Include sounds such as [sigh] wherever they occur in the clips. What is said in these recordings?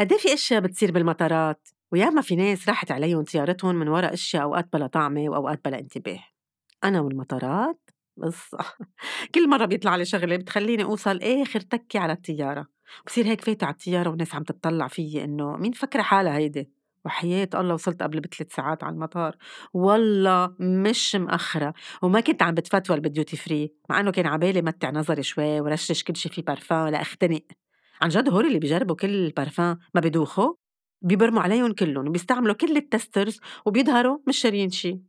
قد إيه في أشياء بتصير بالمطارات؟ وياما في ناس راحت عليهم طيارتهم من وراء أشياء أوقات بلا طعمه وأوقات بلا انتباه. أنا والمطارات؟ قصة [laughs] كل مرة بيطلع لي شغلة بتخليني أوصل آخر تكي على الطيارة بصير هيك فايتة على الطيارة والناس عم تطلع فيي إنه مين فكرة حالها هيدي؟ وحياة الله وصلت قبل بثلاث ساعات على المطار. والله مش مأخرة. وما كنت عم بفتول بال duty free مع إنه كان عبالي متع نظري شوي ورشش كل شي فيه بارفان لأختنق. عن جد هول اللي بيجربوا كل البارفان ما بدوخوا بيبرموا عليهم كلهم وبيستعملوا كل ال testers وبيظهروا مش شاريين شي.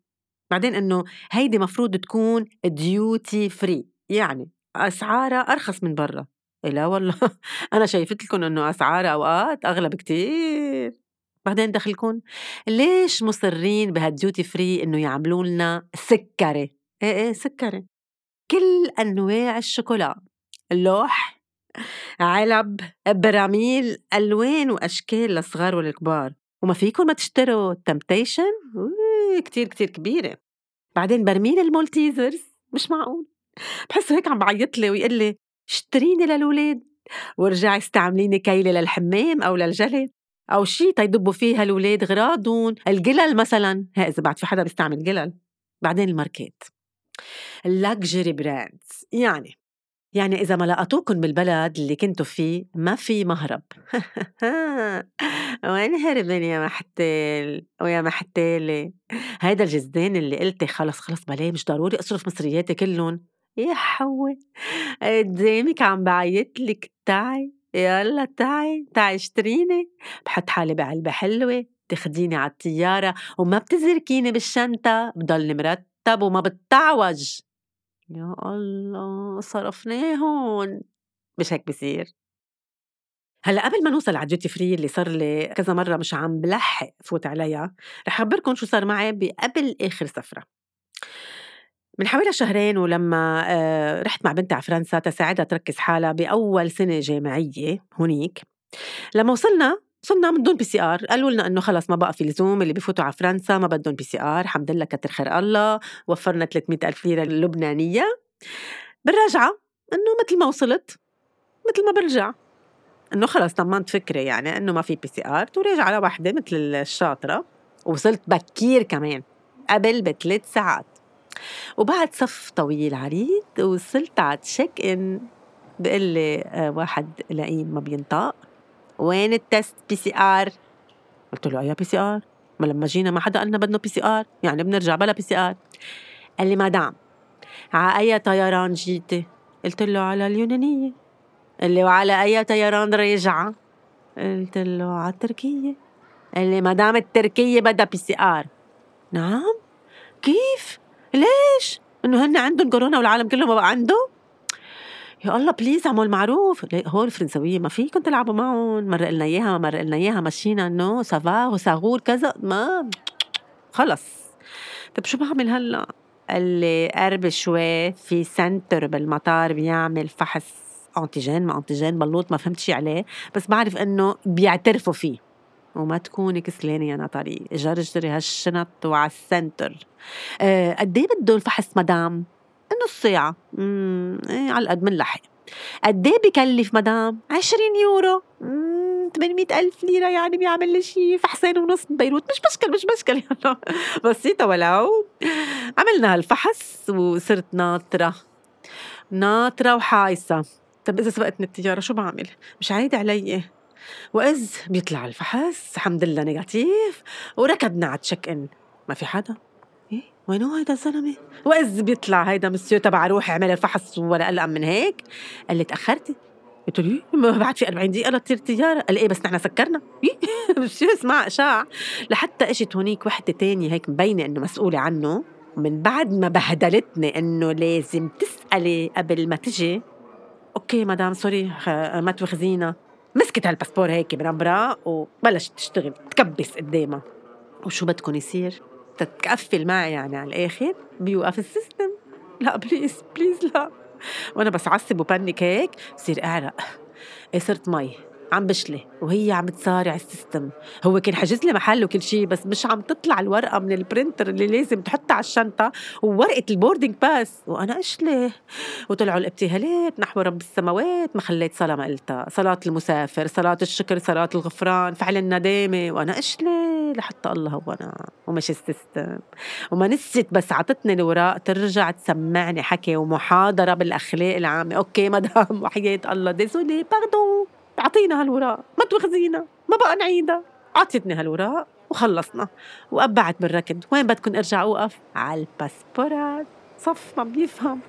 بعدين إنه هيدي مفروض تكون duty free يعني أسعارها أرخص من برا. لا والله [laughs] أنا شايفت لكم إنه اسعارها أوقات أغلى بكتير. بعدين دخلكم ليش مصرين بهال duty free إنه يعملوا لنا سكري؟ إيه إيه سكري. كل أنواع الشوكولا اللوح علب براميل ألوان وأشكال للصغار والكبار. وما فيكم ما تشتروا temptation كتير كتير كبيرة. بعدين برميل ال Maltesers مش معقول. بحسه هيك عم بعيط لي ويقول لي اشتريني للولاد وارجعي استعمليني كيلة للحمام أو للجلد. أو شي تيدبوا فيها الولاد غراضهم. الجلل مثلا. هي إذا بعد في حدا بيستعمل جلل. بعدين الماركات. ال luxury brands يعني يعني إذا ما لقطوكن بالبلد اللي كنتوا فيه ما في مهرب. [laughs] وين هربان يا محتال؟ ويا محتالة؟ هيدا الجزدان اللي قلتي خلص خلص بلاه مش ضروري أصرف مصرياتي كلهم يا حوي! قدامك عم بعيطلك تعي يلا تعي تعي اشتريني. بحط حالي بعلبة حلوة تاخديني على الطيارة وما بتزركيني بالشنطة بضلني مرتب وما بتعوج. يا الله صرفناهن مش هيك بصير هلأ قبل ما نوصل على ال duty free اللي صار لي كذا مرة مش عم بلحق فوت عليها رح أخبركم شو صار معي بقبل آخر سفرة. من حوالي شهرين ولما آه، رحت مع بنتي على فرنسا تساعدها تركز حالها بأول سنة جامعية هونيك. لما وصلنا وصلنا من دون PCR قالوا لنا إنه خلص ما بقى في لزوم اللي بفوتوا على فرنسا ما بدهم PCR الحمد لله كتر خير الله. وفرنا 300 ألف ليرة اللبنانية بالرجعة إنه مثل ما وصلت مثل ما برجع إنه خلص طمنت فكرة يعني إنه ما في PCR وراجع على وحدة مثل الشاطرة. وصلت بكير كمان قبل بثلاث ساعات. وبعد صف طويل عريض وصلت على check in بقول لي واحد لئيم ما بينطق وين ال test PCR قلت له اي PCR ما لما جينا ما حدا قالنا بدنا PCR يعني بنرجع بلا PCR قال لي مدام على أي طيران جيتي؟ قلت له على اليونانية. قال لي وعلى أي طيران راجعه قلت له على التركية. قال لي مدام التركية بدها PCR نعم؟ كيف؟ ليش؟ إنه هن عندهم كورونا والعالم كله ما بقى عنده؟ يا الله please اعمل معروف. هول الفرنسويه ما فيكم تلعبوا معهم مره قلنا اياها مره قلنا اياها مشينا انه ça va وساغور كذا. ما خلص. طيب شو بعمل هلا؟ قال لي قرب شوي في center بالمطار بيعمل فحص antigen ما antigen بلوط ما فهمت شي عليه. بس بعرف إنه بيعترفوا فيه. وما تكوني كسلانة يا نطري جرجري هالشنط وعلى ال center أه قد إيه بده الفحص مدام؟ نص ساعة إيه على القد بنلحق قد إيه بكلف مدام؟ 20 يورو. 800 ألف ليرة يعني بيعمل لي شي فحصين ونص ببيروت مش مشكل مش مشكل [laughs] يلا بسيطة ولو. عملنا هالفحص وصرت ناطرة. ناطرة وحايصة. طب إذا سبقتني الطيارة شو بعمل؟ مش عايدة علي. وإذ بيطلع الفحص الحمد لله négatif وركبنا على check in ما في حدا. وينو هيدا الزلمة؟ وإذ بيطلع هيدا مسيو تبع روحي اعمل الفحص ولا ألقى من هيك. قال لي تأخرتي؟ قلت له ما بعد في 40 دقيقة لتطير الطيارة قال إيه بس نحن سكرنا. [laughs] مسيو اسمع اشاع لحتى إجت هونيك وحدة تانية هيك مبينة إنه مسؤولة عنه. من بعد ما بهدلتني إنه لازم تسألي قبل ما تجي. okay مدام sorry ما تواخذينا. مسكت هال passeport هيك برمبرا وبلشت تشتغل تكبس قدامها. وشو بدكم يصير؟ تتقفل معي يعني على الآخر. بيوقف ال system. لا please please لا. وأنا بس عصب و panic هيك بصير أعرق. إيه صرت مي. عم بشلي. وهي عم تصارع ال system. هو كان حجز لي محل وكل شيء بس مش عم تطلع الورقة من ال printer اللي لازم تحطها على الشنطة وورقة ال boarding pass وأنا أشلي. وطلعوا الابتهالات. نحو رب السماوات. ما خليت صلاة ما قلتها. صلاة المسافر صلاة الشكر صلاة الغفران. فعل الندامه وأنا أشلي. لحتى الله. وأنا ومشي ال system. وما نسيت بس عطتني الوراق ترجع تسمعني حكي ومحاضرة بالأخلاق العامة. OK مدام [laughs] وحياة الله. désolée pardon أعطينا هالوراق. ما تواخذينا ما بقى نعيدها. عطيتني هالوراق وخلصنا. وقبعت بالركض. وين بدكم أرجع أوقف؟ على الباسبورات. صف ما بيفهم.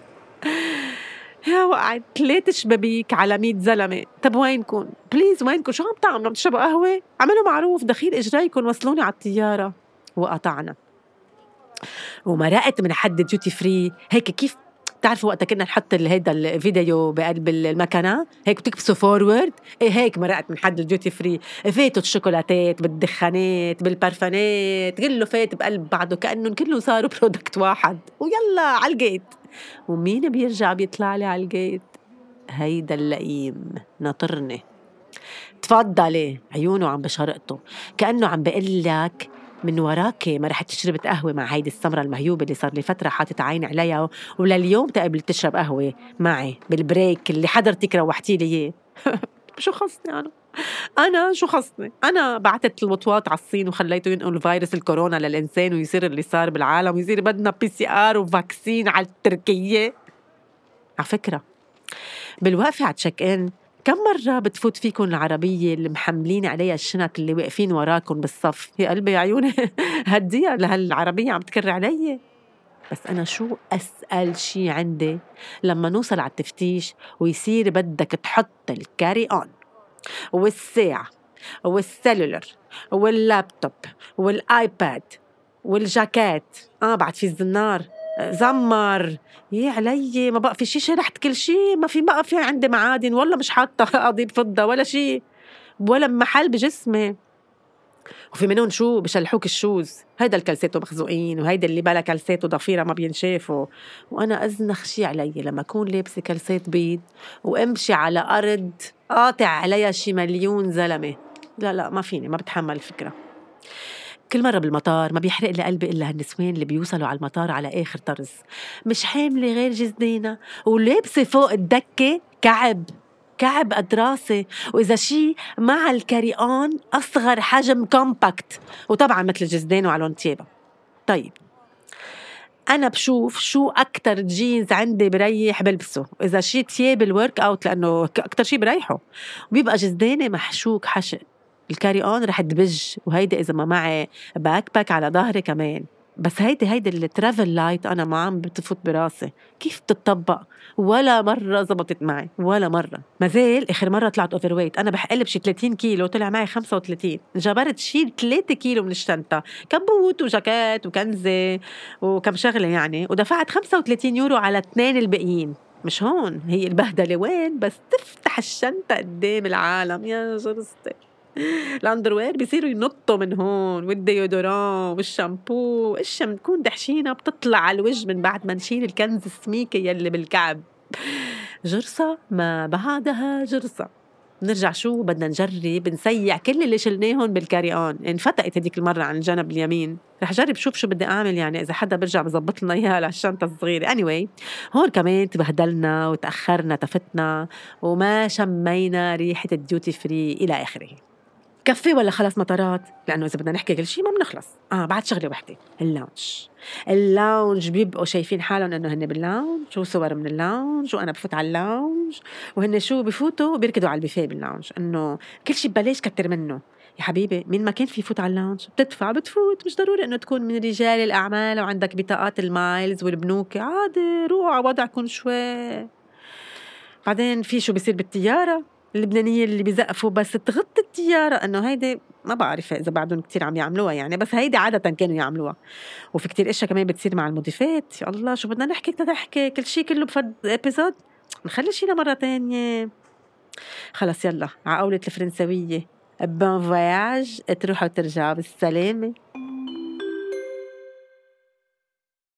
يا وقعت ثلاث شبابيك على 100 زلمة. طب وينكم please وينكم شو عم تعملوا عم تشربوا قهوة؟ عملوا معروف دخيل اجريكم وصلوني على الطيارة. وقطعنا. ومرقت من حد duty free هيك كيف بتعرفوا وقتها كنا نحط هيدا الفيديو بقلب المكنة؟ هيك بتكبسوا forward إيه هيك مرقت من حد ال duty free فاتوا الشوكولاتات بالدخانات بالبرفانات كله فات بقلب بعضه كانهم كلهم صاروا [laughs] product واحد. ويلا على ال gate ومين بيرجع بيطلع لي على ال gate هيدا اللئيم. ناطرني. تفضلي. عيونه عم بشرقطوا. كأنه عم بقول لك من وراك ما رحت شربت قهوة مع هيدي السمرة المهيوبة اللي صار لي فترة حاطط عيني عليها ولليوم تقبل تشرب قهوة معي بال break اللي حضرتك روحتي لي إياه [laughs] شو خصني أنا؟ أنا شو خصني؟ أنا بعتت الوطواط على الصين وخليته ينقل فيروس الكورونا للإنسان ويصير اللي صار بالعالم ويصير بدنا PCR و vaccine على التركية على فكرة بالوقفة على check in كم مرة بتفوت فيكم العربية اللي محملين عليها الشنط اللي واقفين وراكم بالصف؟ يا قلبي يا عيوني. [laughs] هديها لهالعربية عم تكر علي. بس أنا شو أسأل شي عندي؟ لما نوصل على التفتيش ويصير بدك تحط ال carry on والساعة وال cellular وال laptop وال iPad والجاكيت. آه بعد في الزنار. زمر. يا علي ما بقى في شيء شرحت كل شيء ما في بقى في عندي معادن ولا مش حاطة [laughs] قضيب فضة ولا شيء ولا محل بجسمي. وفي منهم شو؟ بشلحوك ال shoes. هيدا الكلسيتو مخزوقين وهيدا اللي بلا كلسيتو ضفيره ما بينشافوا. وأنا أزنخ شي علي لما أكون لابسة كلسيت بيض وأمشي على أرض قاطع عليها شي مليون زلمة. لا لا ما فيني ما بتحمل الفكرة. كل مرة بالمطار ما بيحرق لي قلبي إلا هالنسوان اللي بيوصلوا على المطار على آخر طرز. مش حاملة غير جزدينة ولابسة فوق الدكة كعب كعب قد راسي. وإذا شي مع ال carry on أصغر حجم compact. وطبعا مثل الجزدان وعلى لون تيابها. طيب أنا بشوف شو أكتر جينز عندي بريح بلبسه. إذا شي تياب ال workout لأنه أكتر شي بريحه. وبيبقى جزداني محشوك حشك. ال carry on رح تبج وهيدي إذا ما معي backpack على ظهري كمان. بس هيدي هيدي ال travel light أنا ما عم بتفوت براسي. كيف بتطبق؟ ولا مرة زبطت معي ولا مرة. ما زال آخر مرة طلعت overweight أنا بحقلي شي 30 كيلو طلع معي 35 جبرت شيل 3 كيلو من الشنطة. كبوت وجاكيت وكنزة وكم شغلة يعني. ودفعت 35 يورو على اثنين الباقيين. مش هون. هي البهدلة وين؟ بس تفتح الشنطة قدام العالم. يا جرستي. ال underwear بيصيروا ينطوا من هون وال déodorant والشامبو اشياء بنكون دحشينا بتطلع على الوجه من بعد ما نشيل الكنز السميكة يلي بالكعب. جرصة ما بعدها جرصة. نرجع شو بدنا نجرب؟ نسيع كل اللي شلناهم بال carry on انفتقت هديك المرة عن الجنب اليمين. رح جرب شوف شو بدي أعمل يعني إذا حدا برجع بظبط لنا إياها للشنطة الصغيرة. Anyway هون كمان تبهدلنا وتأخرنا تفتنا وما شمينا ريحة ال duty free إلى آخره. كفي ولا خلص مطارات؟ لأنه إذا بدنا نحكي كل شيء ما بنخلص. آه بعد شغلة وحدة ال lounge ال lounge بيبقوا شايفين حالهم إنه هن بال lounge وصور من ال lounge وأنا بفوت على ال lounge وهن شو بفوتوا؟ بيركضوا على البوفيه بال lounge إنه كل شيء ببلاش كتر منه. يا حبيبي مين ما كان في يفوت على ال lounge بتدفع بتفوت. مش ضروري إنه تكون من رجال الأعمال وعندك بطاقات ال miles والبنوك. عادي روحوا على وضعكم شوي. بعدين في شو بيصير بالطياره اللبنانية اللي بيزقفوا بس تغط الطيارة إنه هيدي ما بعرف إذا بعدهم كتير عم يعملوها يعني بس هيدي عادة كانوا يعملوها. وفي كتير إشياء كمان بتصير مع المضيفات يا الله شو بدنا نحكي نحكي كل شيء كله بفرد episode نخلي شي لمرة تانية. خلص يلا عقولة الفرنسوية bon voyage تروحوا وترجعوا بالسلامة.